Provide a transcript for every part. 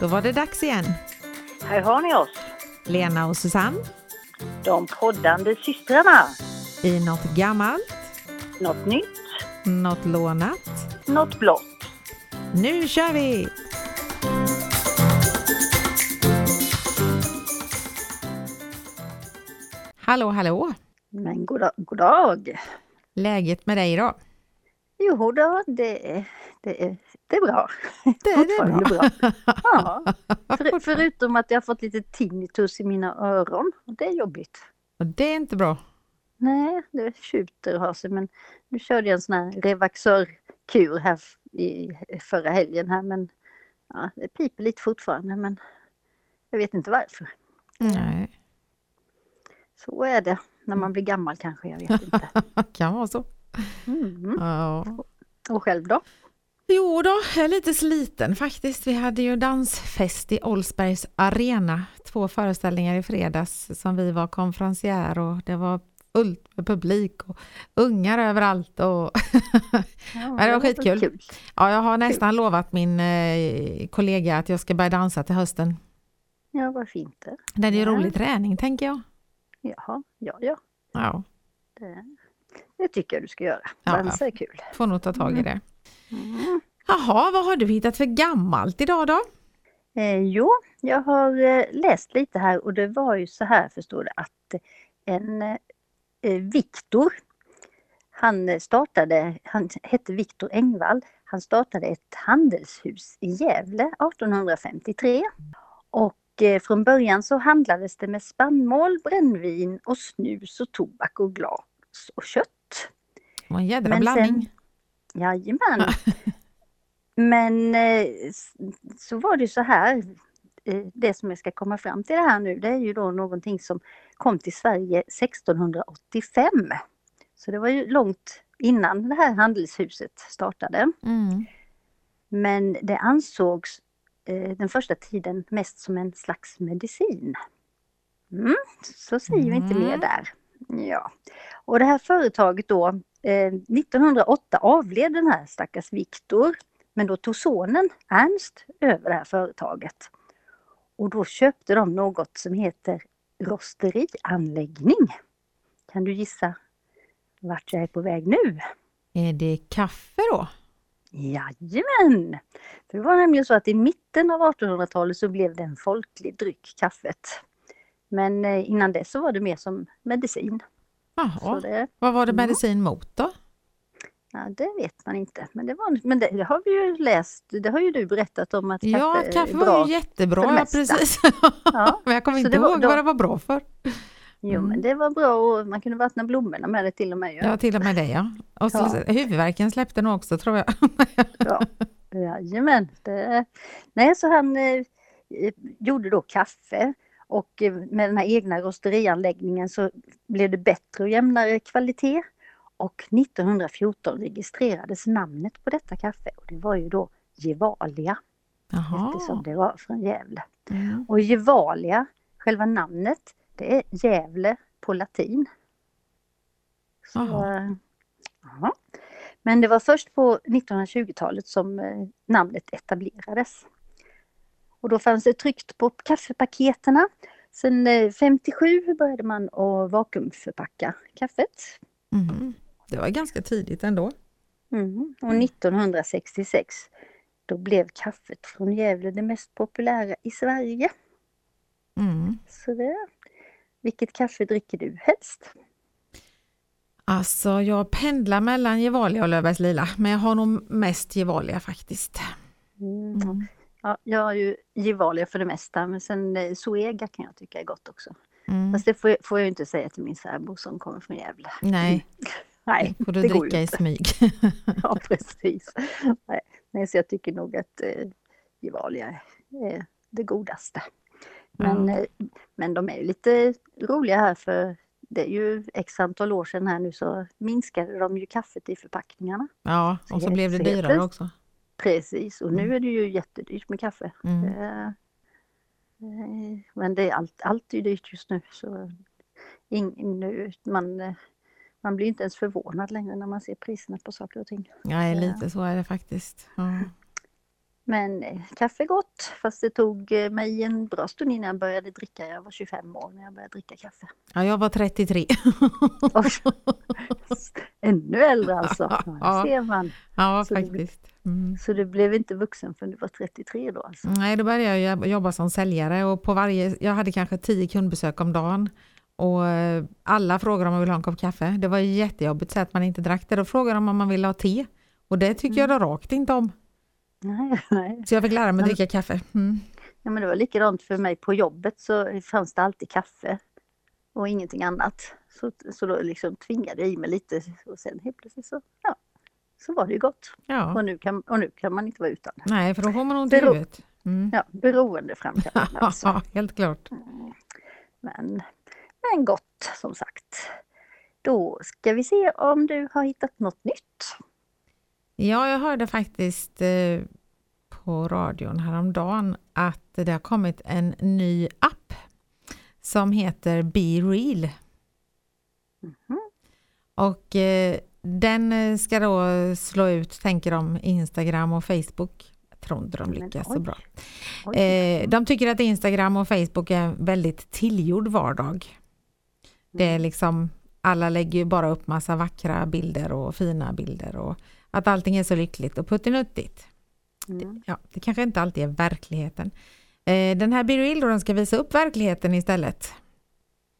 Då var det dags igen. Här har ni oss, Lena och Susanne de poddande systrarna. i något gammalt, Något nytt, något lånat. något blått. Nu kör vi! Hallå, hallå! Men god dag, god dag. Läget med dig då? Jo då, det det är, det är bra. Det är det Fortfarande bra. Ja, för, förutom att jag har fått lite tinnitus i mina öron. Och det är jobbigt. Och det är inte bra. Nej, det tjuter och har sig. Men nu körde jag en sån här Revaxör-kur här i förra helgen här. Men ja, det piper lite fortfarande. Men jag vet inte varför. Nej, Så är det när man blir gammal kanske. Jag vet inte. kan vara så. Mm. Ja. Och själv då? Jo då, jag är lite sliten faktiskt. Vi hade ju dansfest i Olsbergs arena. Två föreställningar i fredags som vi var konferencier och det var fullt med publik och ungar överallt. Och Ja, det var skitkul. kul. ja, jag har nästan lovat min eh, kollega att jag ska börja dansa till hösten. Ja, vad fint det. Det är ju Ja. rolig träning tänker jag. Jaha, ja, ja. Ja, Det, det tycker jag du ska göra. Ja, Dansa är kul. får nog ta tag i det. Mm. Jaha, vad har du hittat för gammalt idag då? Eh, jo, jag har eh, läst lite här och det var ju så här förstår du att en eh, Viktor, han eh, startade, han hette Viktor Engvall, han startade ett handelshus i Gävle 1853. Och eh, från början så handlades det med spannmål, brännvin och snus och tobak och glas och kött. Det var en jädra Men sen- blandning. Jajamän. Men eh, så var det så här, eh, det som jag ska komma fram till det här nu, det är ju då någonting som kom till Sverige 1685. Så det var ju långt innan det här handelshuset startade. Mm. Men det ansågs eh, den första tiden mest som en slags medicin. Mm, så säger vi inte Mm. mer där. Ja. Och det här företaget då, eh, 1908 avled den här stackars Viktor. Men då tog sonen Ernst över det här företaget. Och då köpte de något som heter rosterianläggning. Kan du gissa vart jag är på väg nu? Är det kaffe då? Jajamän! För det var nämligen så att i mitten av 1800-talet så blev det en folklig dryck, kaffet. Men eh, innan det så var det mer som medicin. Jaha, det, vad var det Ja. medicin mot då? ja, det vet man inte. Men det, var, men det, det har vi ju läst, det har ju du berättat om att kaffe, Ja, är kaffe bra. var ju jättebra, ja, precis. Ja, Men jag kommer inte ihåg då- vad det var bra för. Jo Mm. men det var bra och man kunde vattna blommorna med det till och med. ju. Ja, till och med det ja. Och så, Ja. huvudvärken släppte nog också tror jag. Ja, jajamän. Det, nej, så han eh, eh, gjorde då kaffe och eh, med den här egna rosterianläggningen så blev det bättre och jämnare kvalitet. Och 1914 registrerades namnet på detta kaffe och det var ju då Gevalia eftersom det var från Gävle. Mm. Och Gevalia, själva namnet, det är Gävle på latin. Så, Jaha. eh, ja. Men det var först på 1920-talet som eh, namnet etablerades. Och då fanns det tryckt på kaffepaketerna. Sen eh, 57 började man att vakuumförpacka kaffet. Mhm. Det var ganska tidigt ändå. Mm. Och 1966 då blev kaffet från Gävle det mest populära i Sverige. Mm. Så det, vilket kaffe dricker du helst? Alltså, jag pendlar mellan Gevalia och Löfbergs Lila, men jag har nog mest Gevalia faktiskt. Mm. Mm. Ja, jag har ju Gevalia för det mesta men sen eh, Zoega kan jag tycka är gott också. Mm. Fast det får jag, får jag ju inte säga till min särbo som kommer från Gävle. Nej, Nej, får du det går dricka i inte. smyg. Ja, precis. Nej, så jag tycker nog att eh, Gevalia är det godaste. Men, eh, men de är lite roliga här för det är ju x antal år sedan här nu så minskade de ju kaffet i förpackningarna. Ja, och så Så blev det dyrare också. Precis, och nu är det ju jättedyrt med kaffe. Mm. Eh, Men det är allt, allt är dyrt just nu. Så ing, nu man, man blir inte ens förvånad längre när man ser priserna på saker och ting. Nej, lite så är det faktiskt. Ja. Men eh, kaffe gott, fast det tog eh, mig en bra stund innan jag började dricka. Jag var 25 år när jag började dricka kaffe. Ja, jag var 33. Oj. Ännu äldre alltså. Ja. Ser man. Ja, Så faktiskt. Mm. Så du blev inte vuxen förrän du var 33 då alltså? Nej, då började jag jobba som säljare och på varje, jag hade kanske tio kundbesök om dagen. Och eh, alla frågade om man ville ha en kopp kaffe. Det var jättejobbigt så att man inte drack det. Då frågade de om man ville ha te. Och det tycker jag då rakt inte om. Nej, nej. Så jag fick lära mig Men- dricka kaffe. Mm. Ja, men det var likadant för mig på jobbet så fanns det alltid kaffe och ingenting annat. Så, så då liksom tvingade jag i mig lite och sen helt plötsligt så, ja, så var det ju gott. Ja. Och nu kan, och nu kan man inte vara utan. Nej, för då får man ont i Bero- huvudet. Mm. Ja, beroendeframkallande alltså. Ja, helt klart. Mm. Men, men gott som sagt. Då ska vi se om du har hittat något nytt. Ja, jag hörde faktiskt eh, på radion häromdagen att det har kommit en ny app som heter Be Real. Mhm. Och eh, den ska då slå ut, tänker de, Instagram och Facebook. Jag tror inte de lyckas så bra. Eh, de tycker att Instagram och Facebook är en väldigt tillgjord vardag. Det Mm. är liksom, alla lägger ju bara upp massa vackra bilder och fina bilder och att allting är så lyckligt och puttinuttigt. Mm. Ja, det kanske inte alltid är verkligheten. Eh, den här Biril då, den ska visa upp verkligheten istället.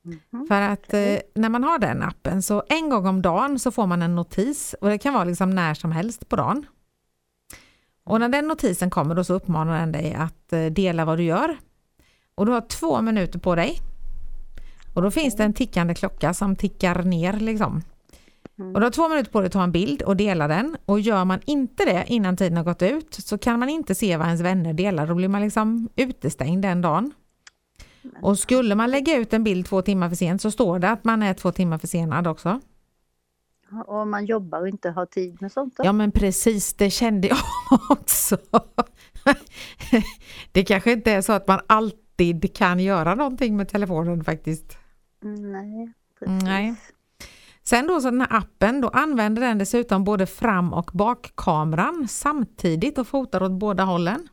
Mhm. För att Okej. eh, när man har den appen så en gång om dagen så får man en notis och det kan vara liksom när som helst på dagen. Och när den notisen kommer då så uppmanar den dig att eh, dela vad du gör. Och du har två minuter på dig. Och då finns det en tickande klocka som tickar ner liksom. Mm. Och du har två minuter på dig att ta en bild och dela den. Och gör man inte det innan tiden har gått ut så kan man inte se vad ens vänner delar. Då blir man liksom utestängd den dagen. Och skulle man lägga ut en bild två timmar för sent så står det att man är två timmar försenad också. Och om man jobbar och inte har tid med sånt då? Ja men precis, det kände jag också. Det kanske inte är så att man alltid kan göra någonting med telefonen faktiskt. Mm, Nej, precis. Nej. Sen då så den här appen, då använder den dessutom både fram och bakkameran samtidigt och fotar åt båda hållen.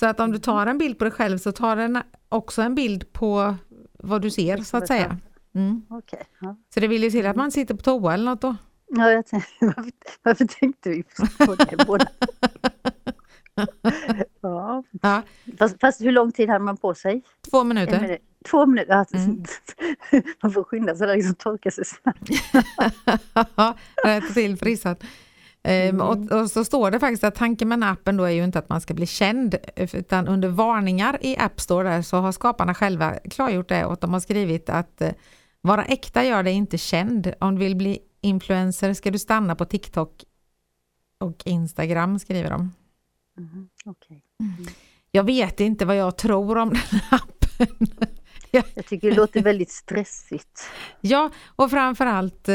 Så att om du tar en bild på dig själv så tar den också en bild på vad du ser så att säga. Mm. Okej. Ja. Så det vill ju till att man sitter på toa eller något då. Ja, jag tänkte, varför, varför tänkte vi på det båda? ja. Ja, Fast, fast hur lång tid hade man på sig? två minuter. minut. Två minuter? Ja, Mm. man får skynda sig liksom torka sig snabbt. Rätta till frissan. Ehm, Mm. och, och så står det faktiskt att tanken med appen då är ju inte att man ska bli känd, utan under varningar i App Store där så har skaparna själva klargjort det och de har skrivit att eh, vara äkta gör dig inte känd. Om du vill bli influencer ska du stanna på TikTok och Instagram skriver de. Mhm, Okej. Jag vet inte vad jag tror om den appen. Jag tycker det låter väldigt stressigt. Ja, och framförallt eh,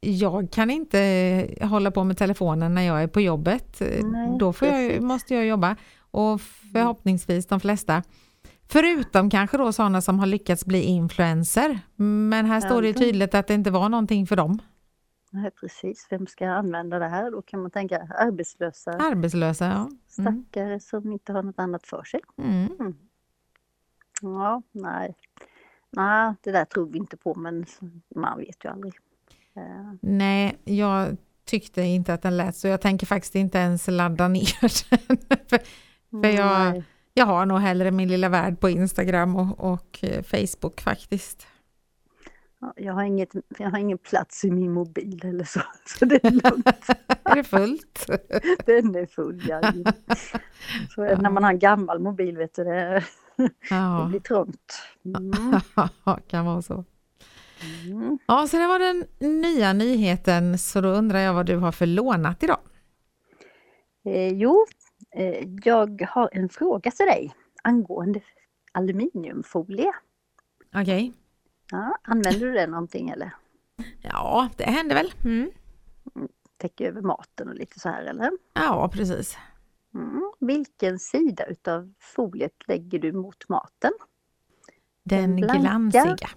jag kan inte hålla på med telefonen när jag är på jobbet. Eh, Nej, Då jag, måste jag jobba. Och förhoppningsvis de flesta. Förutom kanske då sådana som har lyckats bli influencer. Men här står det tydligt att det inte var någonting för dem. Nej, precis. Vem ska använda det här? Då kan man tänka arbetslösa Arbetslösa, ja. Mm. stackare som inte har något annat för sig. Mm. Ja, nej. Nej, det där tror vi inte på men man vet ju aldrig. Eh, Nej, jag tyckte inte att den lät så. Jag tänker faktiskt inte ens ladda ner den. för, för jag, jag har nog hellre min lilla värld på Instagram och, och eh, Facebook faktiskt. Ja, Jag har, inget, jag har ingen plats i min mobil eller så, så det är lugnt. Är det fullt? Den är full. Ja. Så när man har en gammal mobil vet du, det, det Ja, blir trångt. Mm. kan vara så. Mm. Ja, så det var den nya nyheten, så då undrar jag vad du har för lånat idag? Eh, jo, eh, jag har en fråga till dig angående aluminiumfolie. Okej. Ja, använder du det någonting eller? Ja, det händer väl. Mm. Täcker över maten och lite så här eller? Ja, precis. Mm. Vilken sida utav foliet lägger du mot maten? Den Den glansiga.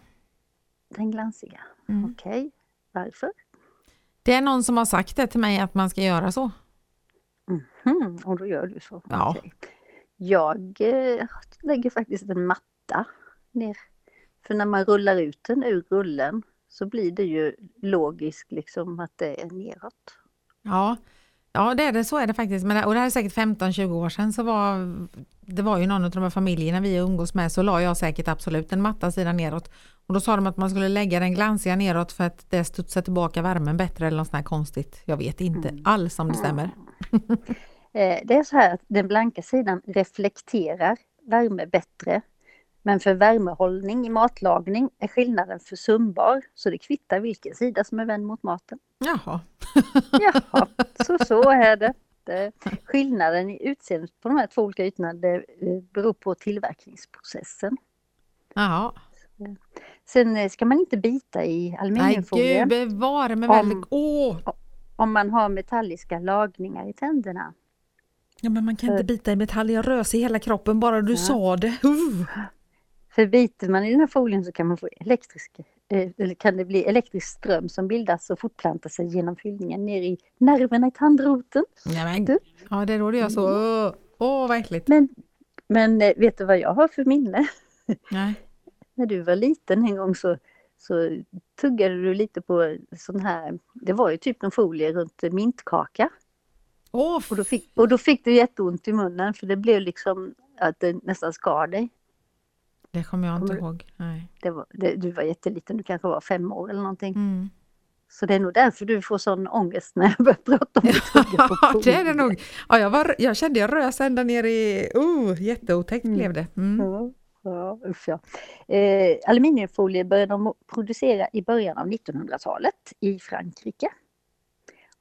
Den glansiga. Mm. Okej, varför? Det är någon som har sagt det till mig att man ska göra så. Mhm, och då gör du så? Ja. Okej. Jag eh, lägger faktiskt en matta ner. För när man rullar ut den ur rullen så blir det ju logiskt liksom att det är neråt. Ja, ja det är det, så är det faktiskt. Men och det här är säkert 15-20 år sedan så var det var ju någon av de här familjerna vi umgås med så la jag säkert absolut en matta sidan neråt. Och då sa de att man skulle lägga den glansiga neråt för att det studsar tillbaka värmen bättre eller något sånt här konstigt. Jag vet inte Mm. alls om det stämmer. Eh, Det är så här att den blanka sidan reflekterar värme bättre. Men för värmehållning i matlagning är skillnaden försumbar så det kvittar vilken sida som är vänd mot maten. Jaha, Jaha, så så är det. det. Skillnaden i utseendet på de här två olika ytorna det eh, beror på tillverkningsprocessen. jaha. Sen eh, ska man inte bita i Nej aluminiumfolie gud bevare mig väl. Åh! om man har metalliska lagningar i tänderna. Ja men man kan inte För- bita i metall, jag rös i hela kroppen bara du Ja. sa det. Uh. För biter man i den här folien så kan man få elektrisk, eh, eller kan det bli elektrisk ström som bildas och fortplantar sig genom fyllningen ner i nerverna i tandroten. Nej, men, Du? ja det det gör så. Åh, åh vad äckligt. Men, men eh, vet du vad jag har för minne? Nej. När du var liten en gång så, så tuggade du lite på sån här, det var ju typ någon folie runt mintkaka. Åh, Och då fick, och då fick du jätteont i munnen för det blev liksom att det nästan skar dig. Det kommer jag inte ihåg. Nej. Det var, det, du var jätteliten, du kanske var fem år eller någonting. Mm. Så det är nog därför du får sån ångest när jag börjar prata om på Ja, det är det nog. Ja, jag, var, jag kände jag rös ända ner i... Uh, jätteotäckt Mm. blev det. Mm. Ja, ja, usch ja. Eh, aluminiumfolie började de producera i början av 1900-talet i Frankrike.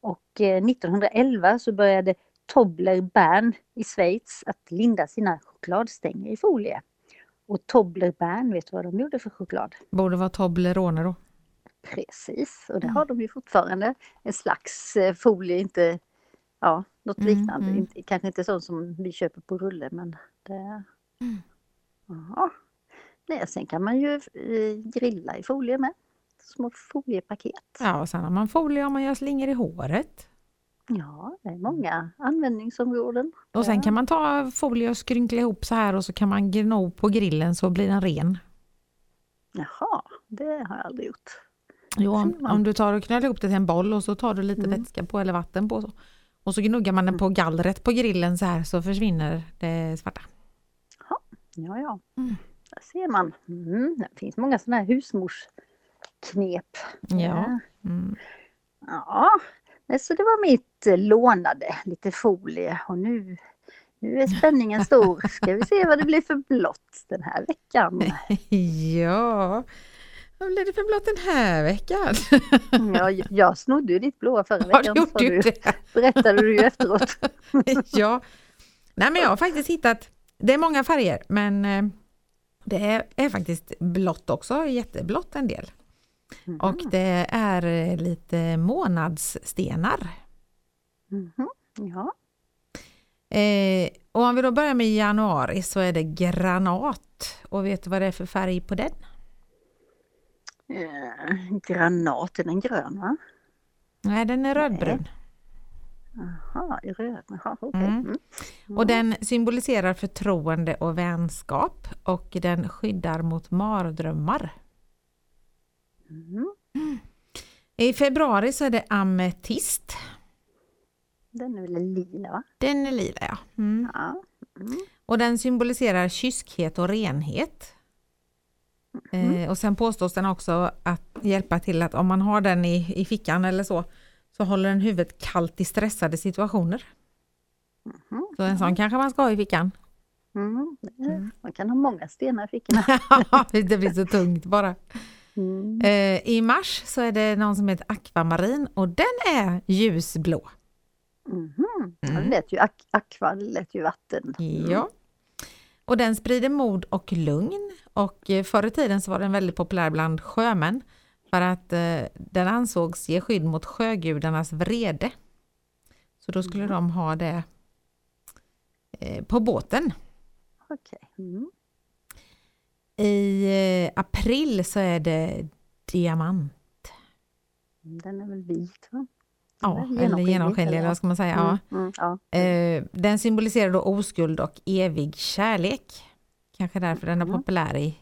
Och eh, 1911 så började Tobler Bern i Schweiz att linda sina chokladstänger i folie. Och Tobler Bern, vet du vad de gjorde för choklad? Borde vara Toblerone då. Precis, och det Mm. har de ju fortfarande. En slags eh, folie, inte ja, något Mm, liknande. mm. Kanske inte sånt som vi köper på rulle men det... Mm. Ja. Nej, sen kan man ju eh, grilla i folie med. Små foliepaket. Ja, och sen har man folie om man gör slingor i håret. Ja, det är många användningsområden. Och sen Ja. kan man ta folie och skrynkla ihop så här och så kan man gno på grillen så blir den ren. Jaha, det har jag aldrig gjort. Jo, om, om du tar och knölar ihop det till en boll och så tar du lite Mm. vätska på eller vatten på. Så. Och så gnuggar man den på gallret på grillen så här så försvinner det svarta. Ja, ja. Mm. Där ser man. Mm, det finns många sådana här husmorsknep. Ja. Mm. Ja, så det var mitt eh, lånade, lite folie och nu, nu är spänningen stor. Ska vi se vad det blir för blått den här veckan. Ja, vad blir det för blått den här veckan? Ja, jag snodde ju ditt blåa förra Ja, veckan, du ju du. det. berättade du ju efteråt. ja. Nej men jag har faktiskt hittat, det är många färger men eh, det är, är faktiskt blått också, jätteblått en del. Och det är eh, lite månadsstenar. Mhm, Ja, Eh, och om vi då börjar med januari så är det granat. Och vet du vad det är för färg på den? eh, granat, är den grön va? Nej, den är rödbrun. Jaha, röd. Jaha, okej. Mm. Mm. Och den symboliserar förtroende och vänskap och den skyddar mot mardrömmar. Mm. I februari så är det ametist. Den är väl lila va? Den är lila ja. Mm. Ja. Mm. Och den symboliserar kyskhet och renhet. Eh, och sen påstås den också att hjälpa till att om man har den i, i fickan eller så, så håller den huvudet kallt i stressade situationer. Mhm. Så en sån kanske man ska ha i fickan. Mm. det- Man kan ha många stenar i fickorna. det blir så tungt bara. Mm. Eh, I mars så är det någon som heter akvamarin och den är ljusblå. Mhm. Ja, Mm. Det lät ju aqua, det lät ju vatten. Ja. Och den sprider mod och lugn och eh, förr i tiden så var den väldigt populär bland sjömän för att eh, den ansågs ge skydd mot sjögudarnas vrede. Så då skulle de ha det eh, på båten. Okej. Mm. I eh, april så är det diamant. Den är väl vit va? Ja, eller genomskinlig eller vad ska man säga. Mm, Ja. mm, ja. Eh, den symboliserar då oskuld och evig kärlek. Kanske därför den är populär i,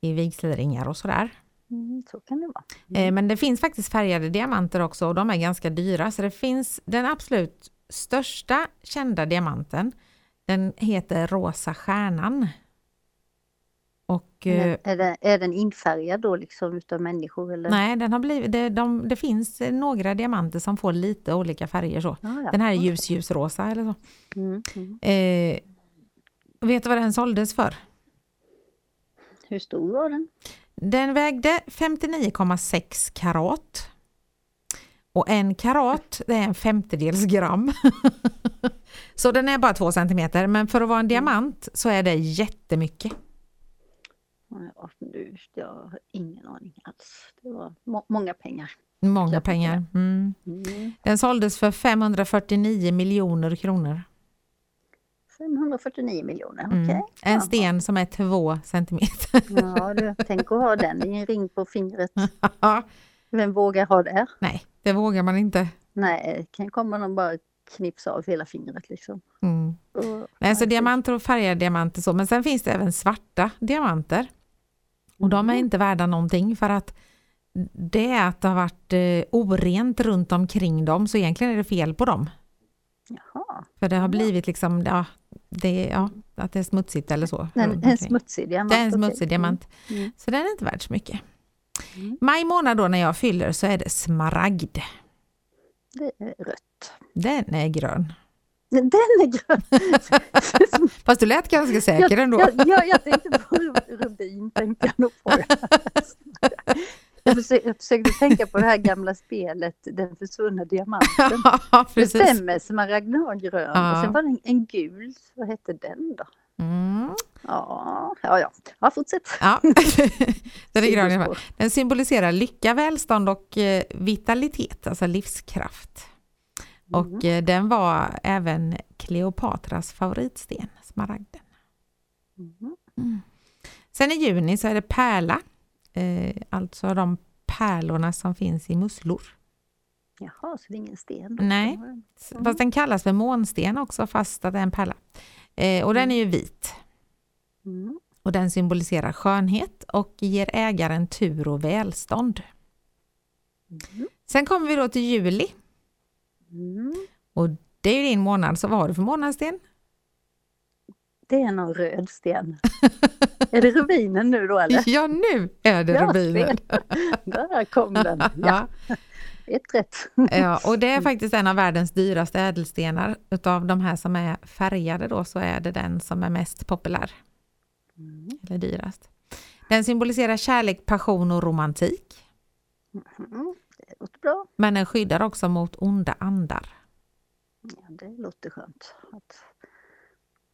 i vigselringar och sådär. Mm, så kan det vara. Eh, men det finns faktiskt färgade diamanter också och de är ganska dyra. Så det finns den absolut största kända diamanten. Den heter Rosa stjärnan. Och eh, är, den, är den infärgad då liksom utav människor? Eller? nej, den har blivit, det, de, det finns några diamanter som får lite olika färger så. Ja, ja. Den här är ljus ljusrosa eller så. Mm, mm. Eh, vet du vad den såldes för? Hur stor var den? Den vägde 59,6 karat. Och en karat det är en femtedels gram. så den är bara två centimeter men för att vara en diamant så är det jättemycket. Ja, nu, jag har ingen aning alls. Det var må många pengar. Många pengar. Mm. Mm. Den såldes för 549 miljoner kronor. 549 miljoner, Mm. okej. En Ja. sten som är två centimeter. Ja, du, tänk att ha den i en ring på fingret. Vem vågar ha det? Nej, det vågar man inte. Nej, det kan komma någon bara knipsa av hela fingret liksom. Mm. Och, Nej, så diamanter och färgade diamanter så, men sen finns det även svarta diamanter. Och de är Mhm. inte värda någonting för att det är att det har varit eh, orent runt omkring dem, så egentligen är det fel på dem. Jaha, För det har blivit liksom, ja, det, ja, att det är smutsigt eller så. en, runt en smutsig diamant. Det är en smutsig diamant. Mm. Så den är inte värd så mycket. Mm. Maj månad då när jag fyller så är det smaragd. Det är rött. Den är grön. Den är grön. Fast du lät ganska säker ändå. Jag, jag, jag tänkte på rubin, tänkte jag nog på. Jag försökte, jag försökte tänka på det här gamla spelet Den försvunna diamanten. Ja, Det precis. stämmer, smaragden var grön Ja. och sen var det en, en gul, vad hette den då? Mm. Ja, ja, ja, ja fortsätt. Ja, den är grön i alla fall. Den symboliserar lycka, välstånd och eh, vitalitet, alltså livskraft. Och Mm. den var även Kleopatras favoritsten, smaragden. Mhm. Sen i juni så är det pärla, eh, alltså de pärlorna som finns i musslor. Jaha, så det är ingen sten? då? Nej. Fast den kallas för månsten också fast att det är en pärla. Eh, och den är ju vit Mm. och den symboliserar skönhet och ger ägaren tur och välstånd. Mm. Sen kommer vi då till juli Mm. Och det är ju din månad, så vad har du för månadssten? Det är någon röd sten. är det rubinen nu då eller? Ja, nu är det Ja, rubinen. Där kom den. Ja, ett rätt. ja, och det är faktiskt en av världens dyraste ädelstenar. Utav de här som är färgade då så är det den som är mest populär, Mm. eller dyrast. Den symboliserar kärlek, passion och romantik. Mm. Det låter bra. Men den skyddar också mot onda andar. Ja, det låter skönt att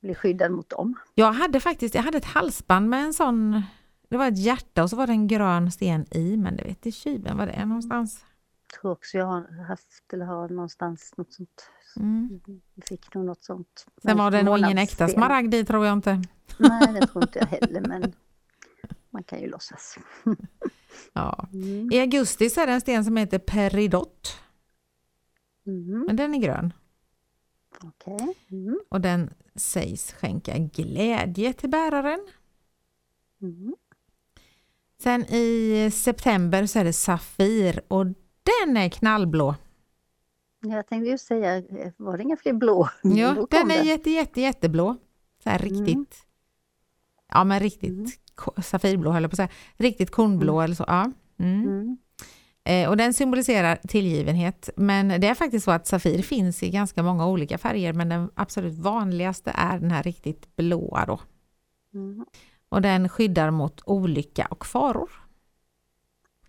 bli skyddad mot dem. Jag hade faktiskt jag hade ett halsband med en sån, det var ett hjärta och så var det en grön sten i, men det vet i tjuven var det är någonstans. Jag tror också jag har haft eller har någonstans något sånt. Mm. Fick nog något sånt. Sen var det nog ingen äkta smaragd i tror jag inte. Nej, det tror inte jag heller, men man kan ju låtsas. Ja. Mm. I augusti så är det en sten som heter peridot, Mm. men den är grön. Okej. Mm. Och den sägs skänka glädje till bäraren. Mm. Sen i september så är det Safir och den är knallblå. Jag tänkte ju säga, var det inga fler blå? Ja, den är jätte, jätte, jätteblå. Så här riktigt, Mm. ja men riktigt Mm. safirblå höll jag på att säga. Riktigt kornblå Mm. eller så. Ja. Mm. Mm. Eh, och den symboliserar tillgivenhet. Men det är faktiskt så att Safir finns i ganska många olika färger men den absolut vanligaste är den här riktigt blåa då. Mm. Och den skyddar mot olycka och faror.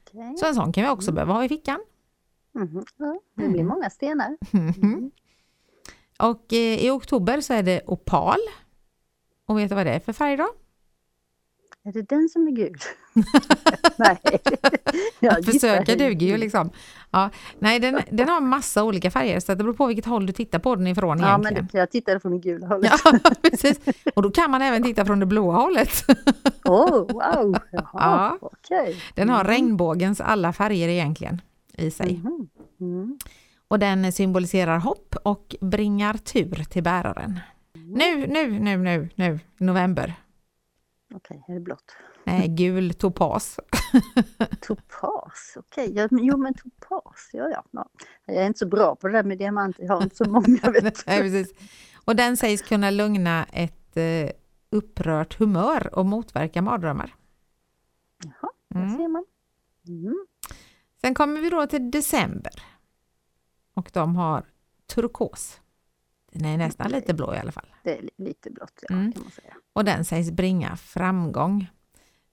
Okej. Så en sån kan vi också Mm. behöva ha i fickan. Mhm. Ja, det blir Mm. många stenar. Mhm. Och eh, i oktober så är det opal. Och vet du vad det är för färg då? Är det den som är gul? Nej. Jag försöka duger ju liksom. Ja, nej, den, den har massa olika färger så det beror på vilket håll du tittar på den ifrån Ja, men egentligen. det, jag tittade från det gula hållet. Ja, precis. Och då kan man även titta från det blåa hållet. Åh, wow! Jaha, Ja. okej. Den har Mm. regnbågens alla färger egentligen i sig. Mhm. Mm. Och den symboliserar hopp och bringar tur till bäraren. Nu, nu, nu, nu, nu, november. Okej, är det blått? Nej, gul topas. Topas, okej. Ja, jo men topas, ja, ja ja. Jag är inte så bra på det där med diamanter, jag har inte så många vet. Nej, precis. Och den sägs kunna lugna ett eh, upprört humör och motverka mardrömmar. Jaha, där Mm. ser man. Mm. Sen kommer vi då till december. Och de har turkos. Den är nästan Okej. lite blå i alla fall. Det är li- lite blått, ja, Mm. kan man säga. Och den sägs bringa framgång.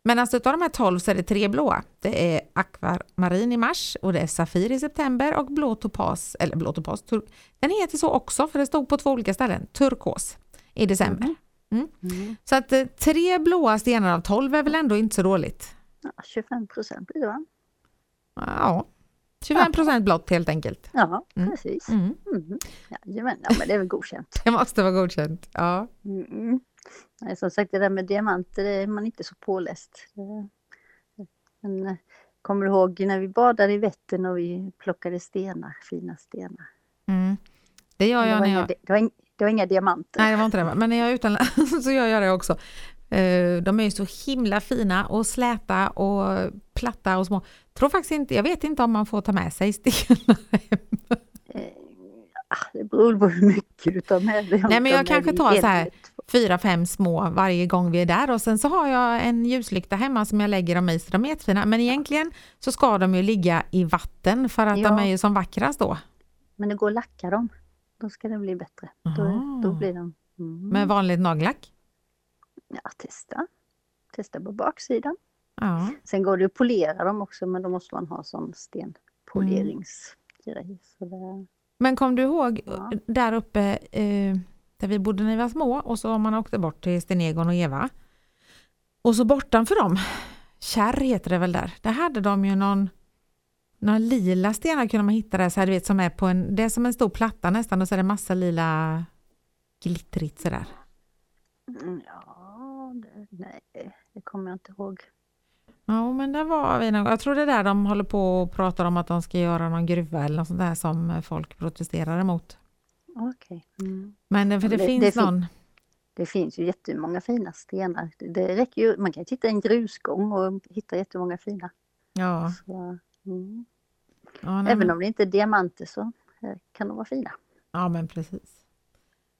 Men alltså utav de här 12 så är det tre blåa. Det är akvamarin i mars och det är safir i september och blå topas, eller blå topas, den heter så också för det stod på två olika ställen, turkos i december. Mhm. Mm. Så att eh, tre blåa stenar av 12 är väl ändå inte så dåligt. Ja, 25 procent blir det va? Ja, 25 procent blått helt enkelt. Ja, Mm. precis. Mm. Mm. Jajamän, ja, men det är väl godkänt. Det måste vara godkänt. Ja. Mm. Nej, som sagt, det där med diamanter det är man inte så påläst. Det- Men eh, kommer du ihåg när vi badade i Vättern och vi plockade stenar, fina stenar? Mm. Det gör det, jag var när inga, jag... di- det, var inga, det var inga diamanter. Nej, det var inte det. Men när jag är utomlands så gör jag det också. Eh, De är ju så himla fina och släta och platta och små. Tror faktiskt inte, jag vet inte om man får ta med sig stenar hem. Eh, ah, det beror på hur mycket du tar med dig. Nej, men jag kanske tar så här fyra, fem små varje gång vi är där och sen så har jag en ljuslykta hemma som jag lägger dem i så de är jättefina. Men egentligen så ska de ju ligga i vatten för att de Ja. är ju som vackrast då. Men det går att lacka dem. Då ska det bli bättre. Då, då blir de... Mm. Med vanligt nagellack. Ja, testa. Testa på baksidan. Ja. Sen går det att polera dem också men då måste man ha sån stenpoleringsgrej. Så det, Men kom du ihåg Ja. där uppe eh, där vi bodde när vi var små och så har man åkte bort till Sten-Egon och Eva. Och så bortanför dem, Kärr heter det väl där, där hade de ju någon, någon lila stenar kunde man hitta där, så här, du vet, som är på en, det är som en stor platta nästan och så är det massa lila glittrigt sådär. Mm, ja, nej, det kommer jag inte ihåg. Ja men där var vi nog, jag tror det är där de håller på och pratar om att de ska göra någon gruva eller något sånt där som folk protesterar emot. Okej. Mm. Men det, för det, Det- finns det fin- någon, Det finns ju jättemånga fina stenar. Det, det räcker ju, man kan hitta en grusgång och hitta jättemånga fina. ja. Så, mm. ja nej, Även men- om det inte är diamanter så eh, kan de vara fina. Ja men precis.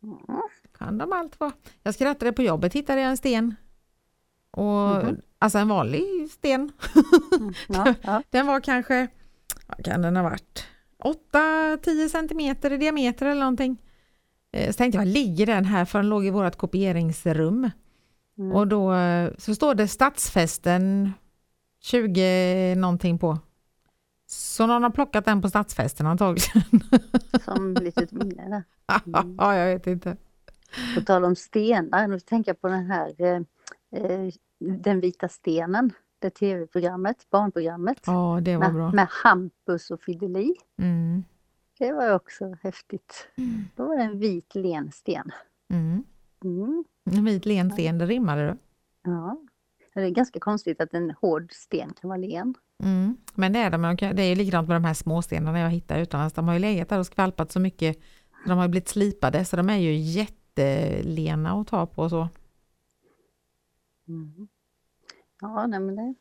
Mm. Kan de allt vara. Jag skrattade på jobbet, hittade jag en sten. Och, Mhm. Alltså en vanlig sten. Mm. Ja, ja. Den var kanske, vad kan den ha varit? 8-10 centimeter i diameter eller någonting. Eh, Så tänkte jag, ligger den här? För den låg i vårt kopieringsrum. Mm. Och då eh, så står det Stadsfesten 20 någonting på. Så någon har plockat den på Stadsfesten antagligen. Som litet minne där. Mm. ja, jag vet inte. På tal om stenar, nu tänker jag på den här eh, eh, Den vita stenen. Det tv-programmet, barnprogrammet. Ja, det var med, bra. med Hampus och Fideli. Mm. Det var också häftigt. Då var det en vit len sten. Mm. Mm. En vit len sten, det rimmade du. Ja. Det är ganska konstigt att en hård sten kan vara len. Mm. Men det är de, det är ju likadant med de här småstenarna jag hittar utomlands. De har ju legat där och skvalpat så mycket. De har ju blivit slipade så de är ju jättelena att ta på och så. Mm. Ja, nej, men det,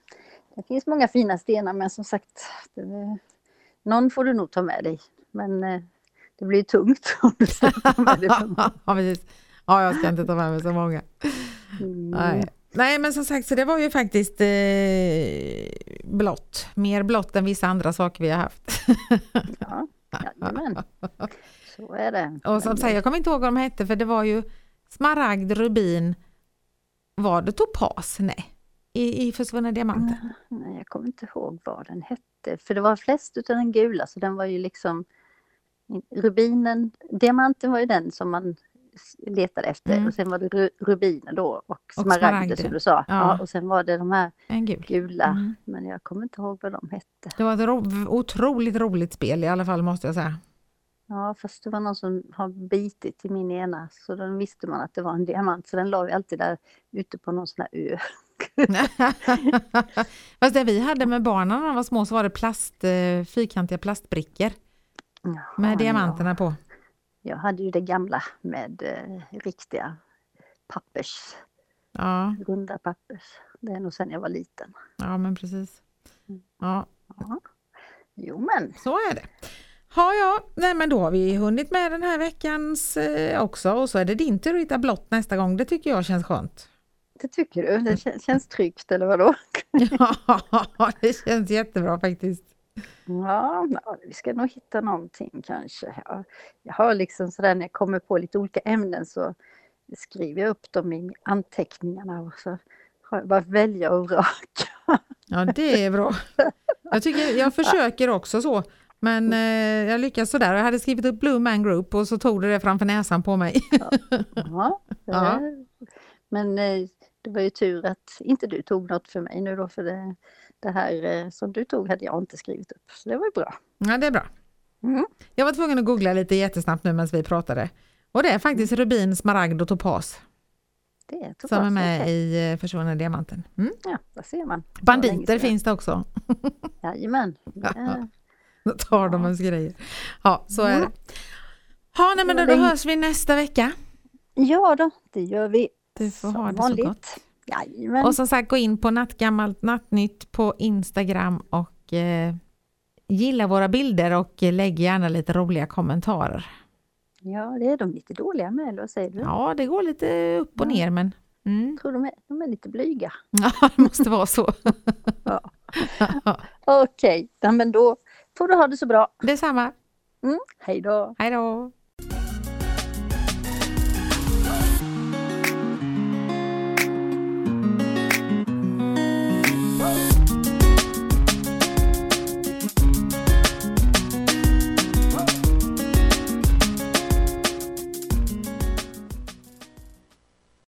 det finns många fina stenar men som sagt, det, någon får du nog ta med dig. Men eh, det blir tungt om du ska ta med dig. för många. ja, precis. Ja, jag ska inte ta med mig så många. Mm. Nej. Nej, men som sagt, så det var ju faktiskt eh, blått. Mer blått än vissa andra saker vi har haft. Ja, jajamän. Så är det. Och som sagt, jag kommer inte ihåg vad de hette, för det var ju smaragd, rubin, var det topas? Nej, i, i försvunna diamanter. Nej, jag kommer inte ihåg vad den hette. För det var flest utav den gula så den var ju liksom Rubinen, diamanten var ju den som man letade efter Mm. och sen var det ru- rubiner då och smaragder. smaragder som du sa. Ja. Ja. och sen var det de här gul. gula, Mm. men jag kommer inte ihåg vad de hette. Det var ett ro- otroligt roligt spel i alla fall måste jag säga. Ja, fast det var någon som har bitit i min ena så då visste man att det var en diamant så den la vi alltid där ute på någon sån här ö. Fast det vi hade med barnen när de var små så var det plast, eh, fyrkantiga plastbrickor. Jaha, med diamanterna på. Jag hade ju det gamla med eh, riktiga pappers, Ja, runda pappers. Det är nog sen jag var liten. ja men precis. Ja, Ja. Jo men, så är det. Ja, ja, nej men då har vi hunnit med den här veckans eh, också och så är det din tur att hitta blått nästa gång. Det tycker jag känns skönt. det tycker du? Det kän- känns tryggt eller vadå? Ja, det känns jättebra faktiskt. Ja, vi ska nog hitta någonting kanske. Ja, jag har liksom sådär när jag kommer på lite olika ämnen så skriver jag upp dem i anteckningarna och så har jag bara välja och vraka. Ja, det är bra. Jag, tycker, jag försöker också så, men eh, jag lyckas sådär. Jag hade skrivit upp Blue Man Group och så tog det det framför näsan på mig. Ja, Ja. Men eh, det var ju tur att inte du tog något för mig nu då för det, det här eh, som du tog hade jag inte skrivit upp. Så det var ju bra. Ja, det är bra. Mm. Jag var tvungen att googla lite jättesnabbt nu medan vi pratade. Och det är faktiskt rubin, smaragd och topas Det är som är med okej. i eh, Försvunna diamanten. Mm. Ja, där ser man. Det Banditer sedan. finns det också. Jajamän. Det- Då tar de ens grejer. Ja, så är det. Ja, nej, men då, då hörs vi nästa vecka. Ja då, det gör vi. Du får som ha det så vanligt. gott. Jajamän. Och som sagt, gå in på Nattgammalt Nattnytt på Instagram och eh, gilla våra bilder och lägg gärna lite roliga kommentarer. Ja, det är de lite dåliga med, eller vad säger du? Ja, det går lite upp och Ja. ner, men mm. Jag tror de är, de är lite blyga. ja, det måste vara så. Ja. Okej, ja, men då får du ha det så bra. Detsamma. Mm. Hej då! Hej då!